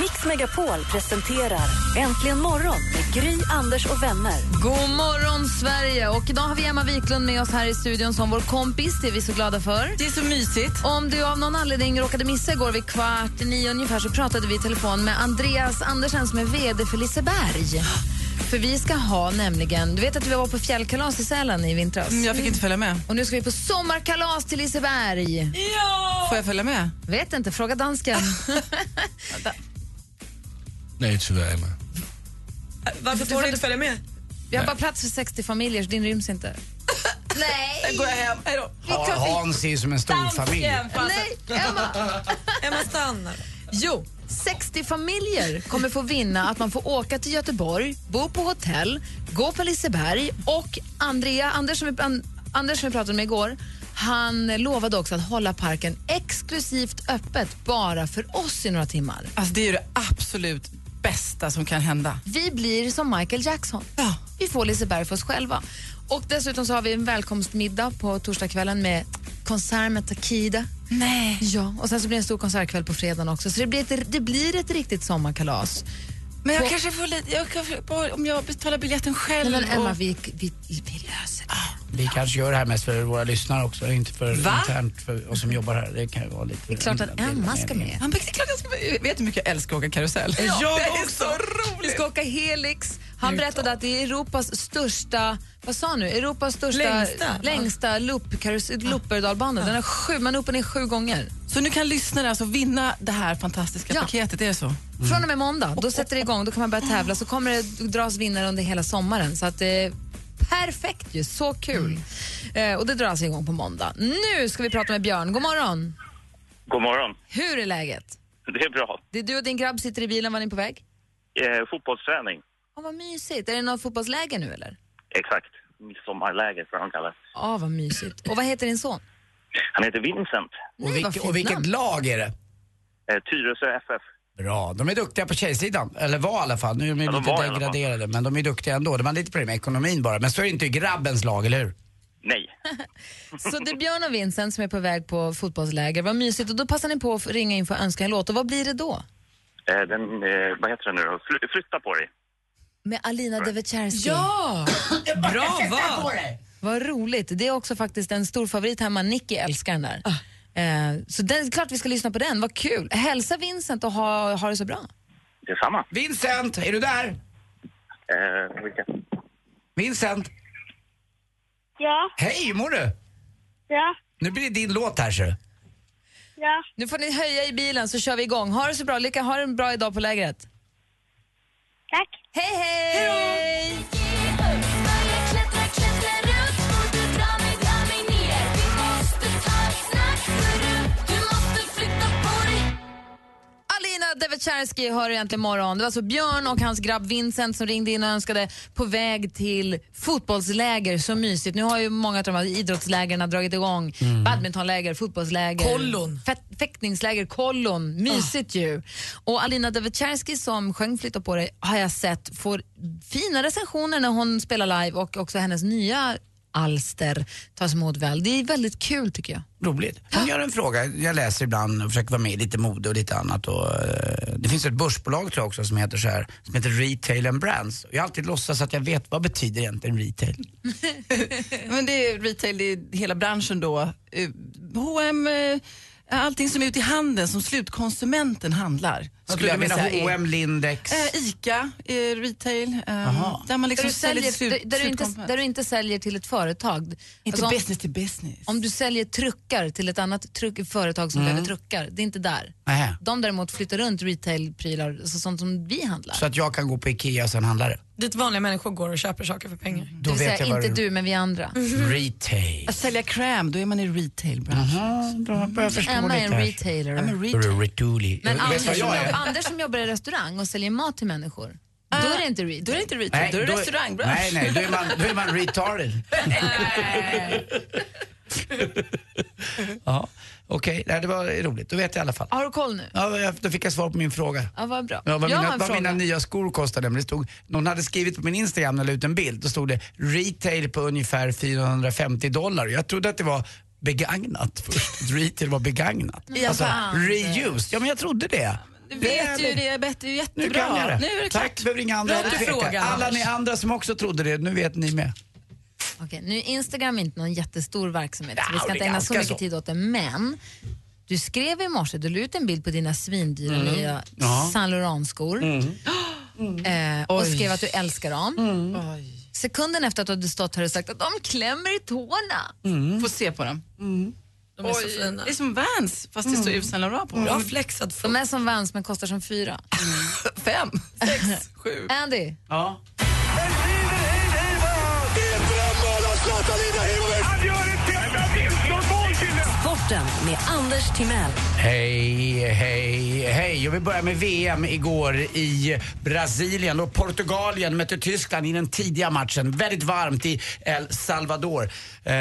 Mix Megapol presenterar Äntligen morgon med Gry, Anders och vänner.
God morgon, Sverige! Och idag har vi Emma Wiklund med oss här i studion som vår kompis. Det är vi så glada för.
Det är så mysigt.
Om du av någon anledning råkade missa igår vid kvart nio ungefär så pratade vi i telefon med Andreas Andersen som är VD för Liseberg. För vi ska ha nämligen, du vet att vi var på fjällkalas i Sälen i vintras?
Mm, Jag fick inte följa med.
Och nu ska vi på sommarkalas till Liseberg.
Ja! Får jag följa med?
Vet inte, fråga dansken.
Nej, tyvärr Emma.
Varför får du inte följa med?
Vi har bara plats för 60 familjer så din ryms inte. Nej!
Sen går jag hem. Hej då.
Ha, Hans är ju som en stor familj.
Nej, Emma!
Emma stannar.
Jo, 60 familjer kommer få vinna att man får åka till Göteborg, bo på hotell, gå på Liseberg och Andrea, Anders som vi, An, Anders som vi pratade med igår, han lovade också att hålla parken exklusivt öppet bara för oss i några timmar.
Alltså det är ju det absolut bästa som kan hända.
Vi blir som Michael Jackson.
Ja.
Vi får Liseberg för oss själva. Och dessutom så har vi en välkomstmiddag på torsdagskvällen med konsert med Takida.
Nej.
Ja, och sen så blir det en stor konsertkväll på fredagen också. Så det blir ett, det blir ett riktigt sommarkalas.
Men jag
På-
kanske får lite, jag kan, om jag betalar biljetten själv.
Men Emma,
och,
vi, vi, vi löser det.
Vi kanske gör det här mest för våra lyssnare också, inte för
Va?
internt för oss som jobbar här. Det kan ju vara lite...
Det är klart att Emma ska med.
Ja, men det är klart jag ska, vet du hur mycket jag älskar att åka karusell?
Jag
det är
också.
så
Vi
roligt.
ska åka Helix. Han berättade att det är Europas största, vad sa han nu? Europas största,
Längsta,
längsta looperdalbana. Den är sju, man är och ner sju gånger.
Så nu kan lyssnarna alltså vinna det här fantastiska
Ja.
paketet, är det så?
Från och med måndag, då sätter det igång, då kan man börja tävla. Så kommer det dras vinnare under hela sommaren. Så att det är perfekt ju, så kul. Eh, och det dras igång på måndag. Nu ska vi prata med Björn, god morgon.
God morgon.
Hur är läget?
Det är bra.
Det är du och din grabb sitter i bilen, var ni på väg?
Eh, fotbollsträning.
Åh, vad mysigt. Är det något fotbollsläger nu eller?
Exakt. Midsommarläger, vad de kallar det.
Ja, vad mysigt. Och vad heter din son?
Han heter Vincent.
Nej,
Och, vilk, och vilket
namn.
lag är det?
Eh, Tyresö FF.
Bra, de är duktiga på tjejsidan. Eller var i alla fall. Nu är de
Ja, de
lite
fall.
degraderade, men de är duktiga ändå. Det var lite problem med ekonomin bara. Men så är det inte i grabbens lag, eller hur?
Nej.
Så det är Björn och Vincent som är på väg på fotbollsläger. Vad mysigt. Och då passar ni på att ringa in för att önska en låt. Och vad blir det då?
Eh, Den, eh, vad heter den nu då? Fly, flytta på dig.
Med Alina Devecharski.
Ja! Bra val!
Vad roligt. Det är också faktiskt en stor favorit hemma. Nicky älskar den där. Eh, så det är klart vi ska lyssna på den. Vad kul. Hälsa Vincent och ha, ha det så bra.
Detsamma.
Vincent, är du där?
Eh, vilka?
Vincent?
Ja,
Hej, hur mår du?
ja,
Nu blir det din låt här så.
ja.
Nu får ni höja i bilen så kör vi igång. Ha det så bra. Lycka, ha en bra idag på lägret.
Tack.
Hej, hej! Alina Devecharski hör egentligen imorgon. Det var alltså Björn och hans grabb Vincent som ringde in och önskade på väg till fotbollsläger. Så mysigt. Nu har ju många av de här idrottslägren dragit igång. Badmintonläger, fotbollsläger.
Kollon.
Fäktningsläger, kollon. Mysigt ju. Och Alina Devecharski som sjöng Flytta på dig har jag sett får fina recensioner när hon spelar live och också hennes nya alster tas emot väl. Det är väldigt kul tycker jag.
Roligt. Hon gör en fråga, jag läser ibland och försöker vara med i lite mode och lite annat. Och, eh, det finns ett börsbolag tror jag också som heter så här, som heter Retail and Brands. Jag har alltid låtsats att jag vet vad betyder egentligen retail.
Men det är retail, det är hela branschen då. H&M, allting som är ute i handeln som slutkonsumenten handlar.
Skulle jag mena
säga är-
H&M, Lindex?
Eh, Ica, eh, retail. Eh, där man liksom
där, du säljer,
slut-
där, där, du inte, där du inte säljer till ett företag.
Inte
om-
business till business.
Om du säljer truckar till ett annat truck, företag som
Mm.
behöver truckar, det är inte där.
Nähä.
De däremot flyttar runt retailprylar, alltså sånt som vi handlar.
Så att jag kan gå på Ikea och sen handla det.
Dit vanliga människor går och köper saker för pengar.
Då
det vill
vet
säga inte du, men vi andra.
Retail.
Att sälja kräm, då är man i retailbranschen.
Jaha, då börjar jag förstå
Emma är
lite
en
här.
retailer.
I'm a retail.
Retuli.
Men Anders
jag är?
Anders som jobbar i restaurang och säljer mat till människor, då är det inte retail.
Då är det inte retail, då är det restaurangbransch.
Nej, nej, då är man, då är man retarded. ja, okej, nej, det var roligt. Då vet jag i alla fall.
Har du koll nu?
Ja, jag- då fick jag svar på min fråga.
Ja, vad bra.
Ja, vad,
jag har
mina,
en
vad
fråga.
mina nya skor kostade. Men det stod, någon hade skrivit på min Instagram när jag ut en bild. Då stod det retail på ungefär 450 dollar. Jag trodde att det var begagnat först. Retail var begagnat. Alltså, reused. Ja, men jag trodde det.
Du vet ju det är bättre,
Nu
jättebra.
kan jag det.
Nu är det klart.
Tack, behöver inga andra
Bra du frågar,
Alla ni andra som också trodde det, nu vet ni med.
Okej, nu är Instagram inte någon jättestor verksamhet så vi ska inte ägna så mycket
så.
tid åt det. Men du skrev i morse, du la ut en bild på dina svindyra
Mm.
nya
Ja.
Saint Laurent-skor eh, och skrev att du älskar dem. Sekunden efter att du hade stått här och sagt att de klämmer i tårna.
Få se på dem.
De är så fina.
Det är som Vans fast det står
Mm.
ut Saint Laurent på.
Bra flexad fot.
De är som Vans men kostar som fyra.
Fem, sex, sju.
Andy,
Ja.
Sporten med Anders Timell.
Hej, hej, hej. Jag vill börja med VM igår i Brasilien och Portugalien mötte Tyskland i den tidiga matchen. Väldigt varmt i El Salvador. Eh,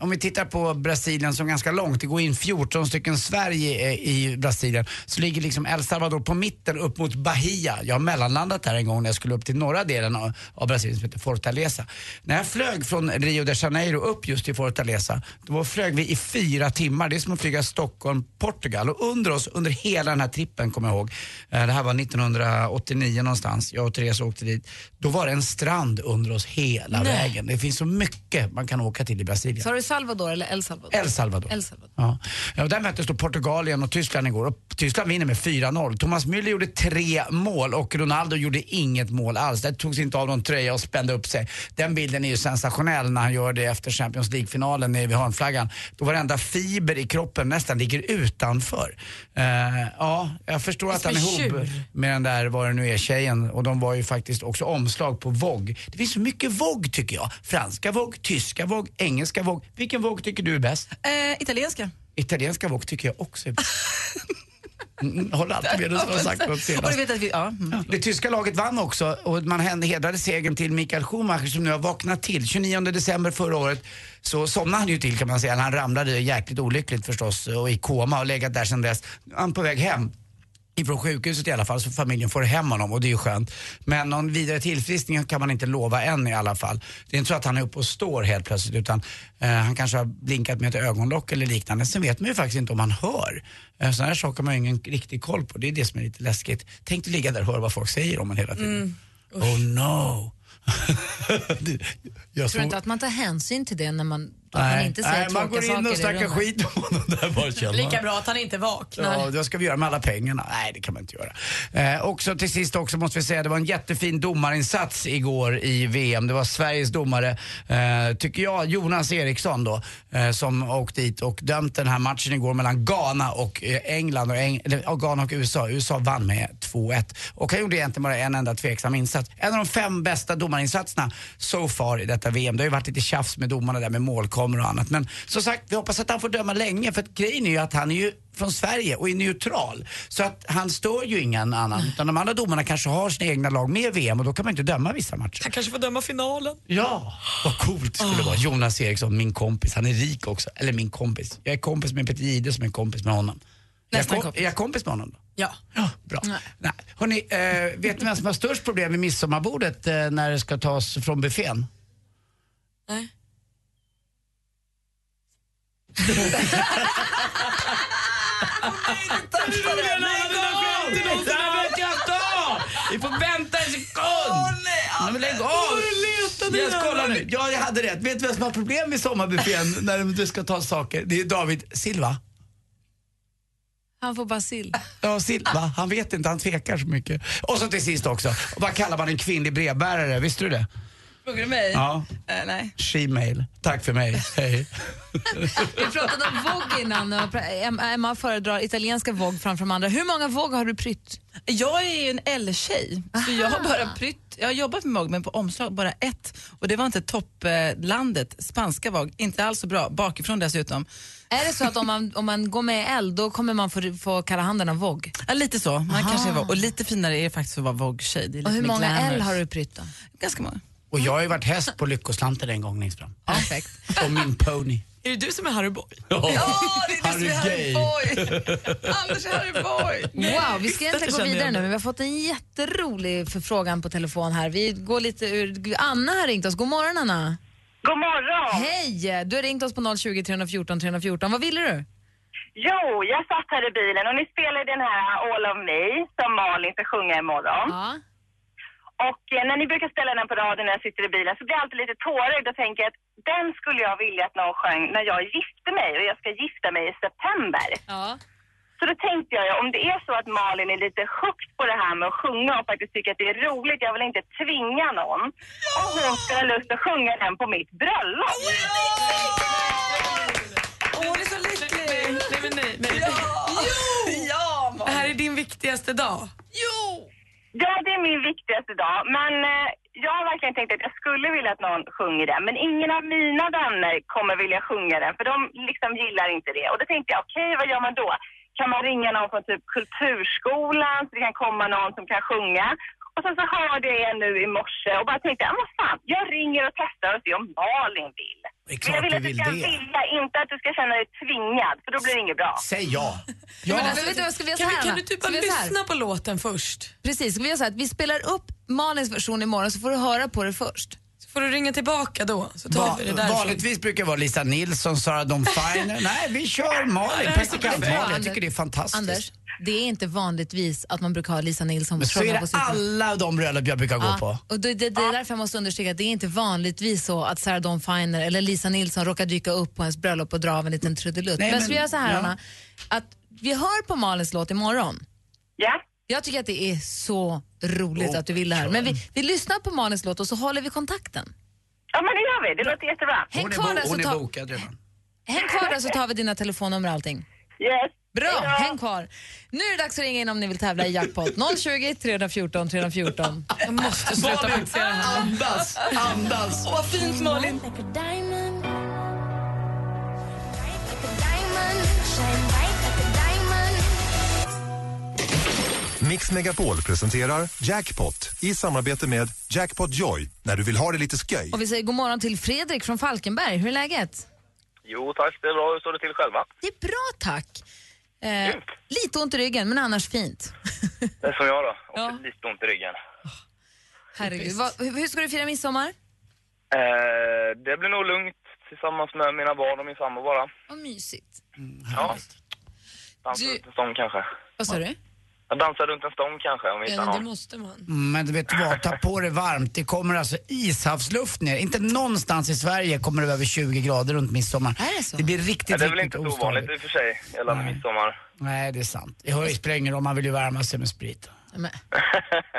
om vi tittar på Brasilien som ganska långt, det går in 14 stycken Sverige eh, i Brasilien, så ligger liksom El Salvador på mitten upp mot Bahia. Jag har mellanlandat där en gång när jag skulle upp till norra delen av, av Brasilien som heter Fortaleza. När jag flög från Rio de Janeiro upp just till Fortaleza, då flög vi i fyra timmar. Det är som att flyga Stockholm, Portugal. Och under oss, under hela den här trippen, kommer jag ihåg, eh, det här var 1989 någonstans, jag och Therese åkte dit, då var det en strand under oss hela
Nej.
vägen. Det finns så mycket man kan åka till i Brasilien.
sa du Salvador eller El Salvador?
El Salvador.
El Salvador.
Ja. Ja, och där möttes då Portugalien och Tyskland igår och Tyskland vinner med 4-0. Thomas Müller gjorde tre mål och Ronaldo gjorde inget mål alls. Det togs inte av någon tröja och spände upp sig. Den bilden är ju sensationell när han gör det efter Champions League-finalen nere vid hörnflaggan. Då varenda fiber i kroppen nästan ligger utanför. Eh, ja, jag förstår att han är ihop med den där, vad det nu är, tjejen och de var ju faktiskt också omslag på Vogue. Det finns så mycket Vogue tycker jag. Franska Vogue, tyska Vogue, engelska Vogue. Vilken Vogue tycker du är bäst?
Eh, italienska.
Italienska Vogue tycker jag också är bäst. Mm, håller alltid med dig som har sagt något senast.
vet att vi, ja. mm.
Det tyska laget vann också och man hedrade segern till Mikael Schumacher som nu har vaknat till. 29 december förra året så somnade han ju till kan man säga. Han ramlade jäkligt olyckligt förstås och i koma och legat där sedan dess. Han är på väg hem. Ifrån sjukhuset i alla fall så familjen får hem honom och det är ju skönt. Men någon vidare tillfriskning kan man inte lova än i alla fall. Det är inte så att han är uppe och står helt plötsligt utan eh, han kanske har blinkat med ett ögonlock eller liknande. Sen vet man ju faktiskt inte om han hör. Eh, Sådana här saker har man ju ingen riktig koll på. Det är det som är lite läskigt. Tänk att ligga där och höra vad folk säger om en hela tiden.
Mm.
Oh no. Jag
Tror du inte att man tar hänsyn till det när man, att man inte säger
nej, man går in och snackar skit om honom där bara.
Lika bra att han inte vaknar.
Ja, vad ska vi göra med alla pengarna? Nej, det kan man inte göra. Eh, också till sist också måste vi säga, det var en jättefin domarinsats igår i VM. Det var Sveriges domare, eh, tycker jag, Jonas Eriksson då, eh, som åkte dit och dömt den här matchen igår mellan Ghana och eh, England, och Eng- eller, ja, Ghana och USA. USA vann med 2-1 och han gjorde egentligen bara en enda tveksam insats. En av de fem bästa domarinsatserna so far i detta VM. Det har ju varit lite tjafs med domarna där med målkameror och annat. Men som sagt, vi hoppas att han får döma länge för att grejen är ju att han är ju från Sverige och är neutral. Så att han stör ju ingen annan. Utan de andra domarna kanske har sina egna lag med VM och då kan man inte döma vissa matcher.
Han kanske får döma finalen.
Ja, vad coolt det skulle vara. Jonas Eriksson, min kompis. Han är rik också. Eller min kompis. Jag är kompis med Peter Jihde som är kompis med honom. Jag,
Nästan
kom,
kompis.
är jag kompis med honom då?
Ja.
Ja, bra. Nej. Hörrni, eh, vet ni vem som har störst problem med midsommarbordet eh, när det ska tas från buffén?
Nej.
Vi får vänta en sekund! Nej, men lägg av! Jag ska kolla nu. Ja, jag hade rätt. Vet du vem som har problem med sommarbuffén när du ska ta saker? Det är David Silva.
Han får bara sill.
Ja, Silva. Han vet inte, han tvekar så mycket. Och så till sist också, vad kallar man en kvinnlig brevbärare? Visste du det?
Frågar du mig?
Ja.
Eh, nej.
She-mail. Tack för mig. Hej.
Vi pratade om Vogue innan. och Emma- föredrar italienska Vogue framför de andra. Hur många Vogue har du prytt?
Jag är ju en L-tjej, så jag har bara prytt. Jag har jobbat med Vogue, men på omslag bara ett. Och det var inte topplandet, spanska Vogue. Inte alls så bra, bakifrån dessutom.
Är det så att om man, om man går med L då kommer man få, få kalla handen av Vogue?
Ja, lite så. Man
Aha.
kanske är Vogue. Och lite finare är det faktiskt att vara Vogue-tjej.
Hur många
glamorous.
L har du prytt då?
Ganska många.
Och jag har ju varit häst på Lyckoslanten en gång längst fram.
Perfekt.
Och min pony.
Är det du som är Harry Boy?
Ja,
det är du som är Harry Boy. Anders Harry Boy.
Wow, vi ska egentligen gå vidare nu men vi har fått en jätterolig förfrågan på telefon här. Vi går lite ur... Anna har ringt oss. God morgon Anna.
God morgon!
Hej! Du har ringt oss på 020 314 314. Vad ville du?
Jo, jag satt här i bilen och ni spelade den här All of Me som Malin ska sjunga imorgon.
Ja.
Och eh, när ni brukar spela den på radion när jag sitter i bilen så blir jag alltid lite tårögd och tänker att den skulle jag vilja att någon sjöng när jag gifte mig och jag ska gifta mig i september.
Ja.
Så då tänkte jag, om det är så att Malin är lite hooked på det här med att sjunga och faktiskt tycker att det är roligt, jag vill inte tvinga någon. Och hon skulle ha lust att sjunga den på mitt bröllop.
Åh, hon är så lycklig! Nej, men nej, nej.
Ja,
Det här är din viktigaste dag.
Ja, det är min viktigaste dag. Men eh, jag har verkligen tänkt att jag skulle vilja att någon sjunger den. Men ingen av mina vänner kommer vilja sjunga den, för de liksom gillar inte det. Och då tänkte jag, okej, vad gör man då? Kan man ringa någon från typ kulturskolan så det kan komma någon som kan sjunga? Och sen så hörde jag er nu i morse och bara tänkte, vad fan, jag ringer och testar och ser om Malin vill.
Det är
Men
klart
jag vill att du
vill
ska
det.
vilja, inte att du ska känna dig tvingad, för då blir det inget bra.
Säg ja.
Ja. Men, vet du, vad, ska vi göra så
Kan,
här,
kan du typ bara lyssna på låten först?
Precis, ska vi göra så här att vi spelar upp Malins version imorgon så får du höra på det först.
Får du ringa tillbaka då, så tar
Va,
vi det därifrån.
vanligtvis brukar det vara Lisa Nilsson, Sara Dawn Finer. Nej, vi kör Malin. Praktikant Malin. Jag tycker det är fantastiskt.
Anders, det är inte vanligtvis att man brukar ha Lisa Nilsson
Men så är det
på
alla de bröllop jag brukar gå på.
Och det, det, det är därför jag måste understryka att det är inte vanligtvis så att Sarah Dawn Finer eller Lisa Nilsson råkar dyka upp på ens bröllop och dra av en liten trudelutt.
Nej,
Men,
men-
så vi gör så här
ja.
Anna, att vi hör på Malins låt imorgon.
Ja.
Jag tycker att det är så roligt att du vill det här. Men vi, vi lyssnar på Malins låt och så håller vi kontakten.
Ja, men det gör vi. Det låter jättebra.
Häng
Hon är,
kvar,
bo-
där så
hon är
ta,
bokad redan.
häng kvar där så tar vi dina telefonnummer och allting.
Yes.
Bra, häng kvar. Nu är det dags att ringa in om ni vill tävla i jackpot. 020 314 314.
Jag måste sluta här.
andas, andas.
Åh, vad fint Malin.
Mix Megapol presenterar Jackpot i samarbete med Jackpot Joy när du vill ha det lite sköj.
Och vi säger god morgon till Fredrik från Falkenberg. Hur är läget?
Jo tack, det är bra. Hur står det till själva?
Det är bra tack. Eh, lite ont i ryggen men annars fint.
Det är som jag då. Och lite ont i ryggen.
Herregud. Vad, hur ska du fira midsommar?
Eh, det blir nog lugnt tillsammans med mina barn och min sambo bara.
Vad mysigt.
Ja. Dansa en stång kanske.
Vad sa du?
Jag dansar runt en stång kanske om vi hittar någon.
måste man.
Mm, Men du vet du vad, ta på det varmt. Det kommer alltså ishavsluft ner. Inte någonstans i Sverige kommer det över 20 grader runt midsommar.
Är det så?
Det blir riktigt,
Ja, det är väl inte så ovanligt i och för sig gällande midsommar.
Nej, det är sant. Det hör ju spelar ingen roll, man vill ju värma sig med sprit.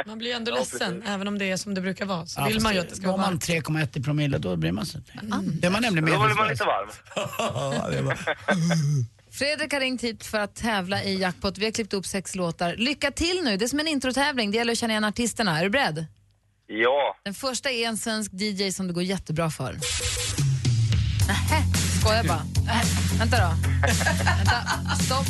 Man blir ju ändå ledsen, även om det är som det brukar vara. Så
Ja,
vill man ju
det-
att det ska
Har
vara
man
varmt.
3,1 i promille då bryr man sig inte. Det är man nämligen
Då blir man lite varm.
Fredrik har ringt hit för att tävla i Jackpot. Vi har klippt upp sex låtar. Lycka till nu, det är som en introtävling. Det gäller att känna igen artisterna. Är du beredd?
Ja.
Den första är en svensk DJ som det går jättebra för. Nähä, skojar bara. Äh, vänta då. vänta, stopp.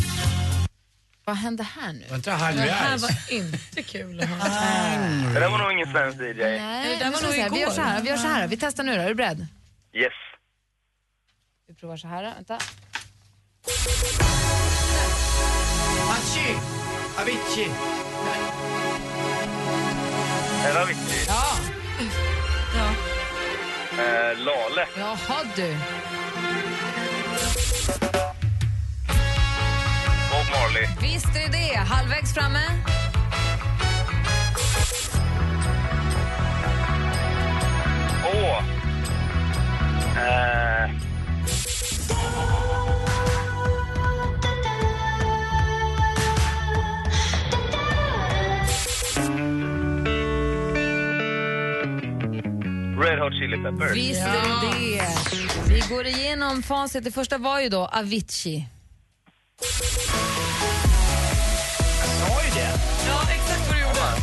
Vad hände här nu?
Var inte det
här var inte kul att höra.
Det där var nog ingen svensk DJ.
Nej,
Det där var nog
vi gör
igår.
så här. Vi gör så här. Vi testar nu då. Är du beredd?
Yes.
Vi provar så här. Vänta.
Avicii! Avicii!
Är det Avicii?
Ja. ja.
Eh, Lale.
Jaha du.
Bob Marley.
Visst är det det. Halvvägs framme.
Åh! Eh, Red Hot Chili Peppers.
Visst är det det. Vi går igenom facit. Det första var ju då Avicii.
Jag sa ju det.
Ja, exakt vad du gjorde.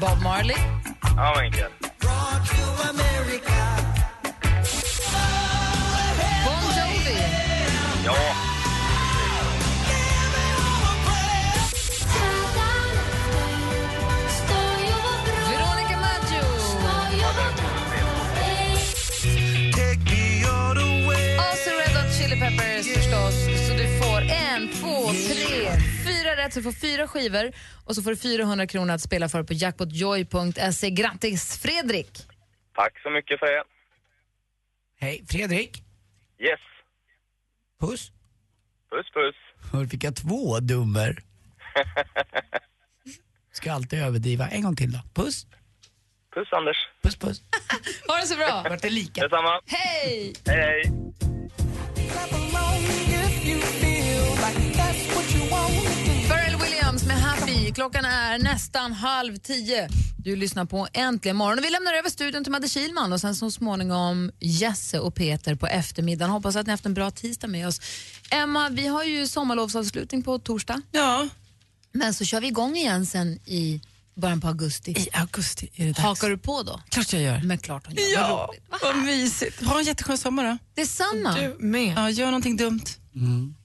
Bob Marley.
Ja, vad enkelt.
Rätt. Så du får fyra skivor och så får du 400 kronor att spela för på jackpotjoy.se. Grattis Fredrik!
Tack så mycket för det.
Hej, Fredrik.
Yes.
Puss.
Puss, puss.
Hör, fick jag två dummer? Ska alltid överdriva. En gång till då. Puss.
Puss, Anders.
Puss, puss.
Ha det så bra!
Vart det lika?
Detsamma.
Hej!
Hej, hej.
Pharrell Williams med Happy. Klockan är nästan halv tio. Du lyssnar på Äntligen morgon. Och vi lämnar över studion till Madde Kilman och sen så småningom Jesse och Peter på eftermiddagen. Hoppas att ni haft en bra tisdag med oss. Emma, vi har ju sommarlovsavslutning på torsdag.
Ja.
Men så kör vi igång igen sen i början på augusti.
I augusti är det dags.
Hakar du på då?
Klart jag gör.
Men klart hon gör. Vad
Ja,
roligt.
vad mysigt. Ha en jätteskön sommar då.
Detsamma.
Du med.
Ja, gör någonting dumt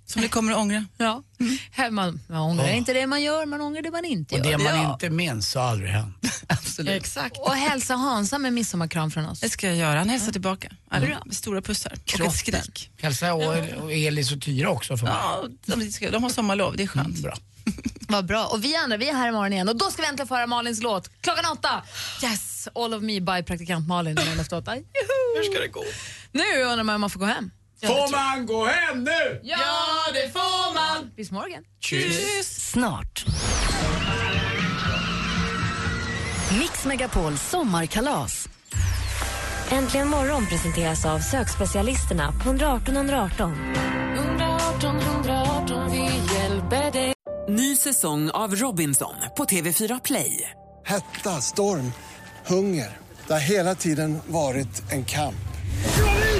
som ni kommer att ångra.
Ja. Här, Man, man ångrar inte det man gör, man ångrar det man inte
Och
gör.
det man
Ja.
inte minns har aldrig hänt.
Absolut.
Exakt.
Och hälsa Hansa med midsommarkram från oss.
Det ska jag göra. Han hälsar tillbaka. Alla,
Bra.
med stora pussar och ett
Kroppen.
skrik.
Hälsa och, och Elis och Tyra också för mig.
Ja, de, ska- de har sommarlov, det är skönt.
Mm, bra.
Vad bra. Och vi andra, vi är här imorgon igen och då ska vi äntligen få höra Malins låt. Klockan åtta! Yes! All of me by praktikant Malin. Hur ska det gå? Nu undrar man om man får gå hem.
Får man gå hem nu?
Ja, det får man! Bis morgon.
Tjus!
Snart. Mix Megapol sommarkalas.
Äntligen morgon presenteras av sökspecialisterna på 118 118.
118 118, vi hjälper dig.
Ny säsong av Robinson på TV4 Play.
Hetta, storm, hunger. Det har hela tiden varit en kamp.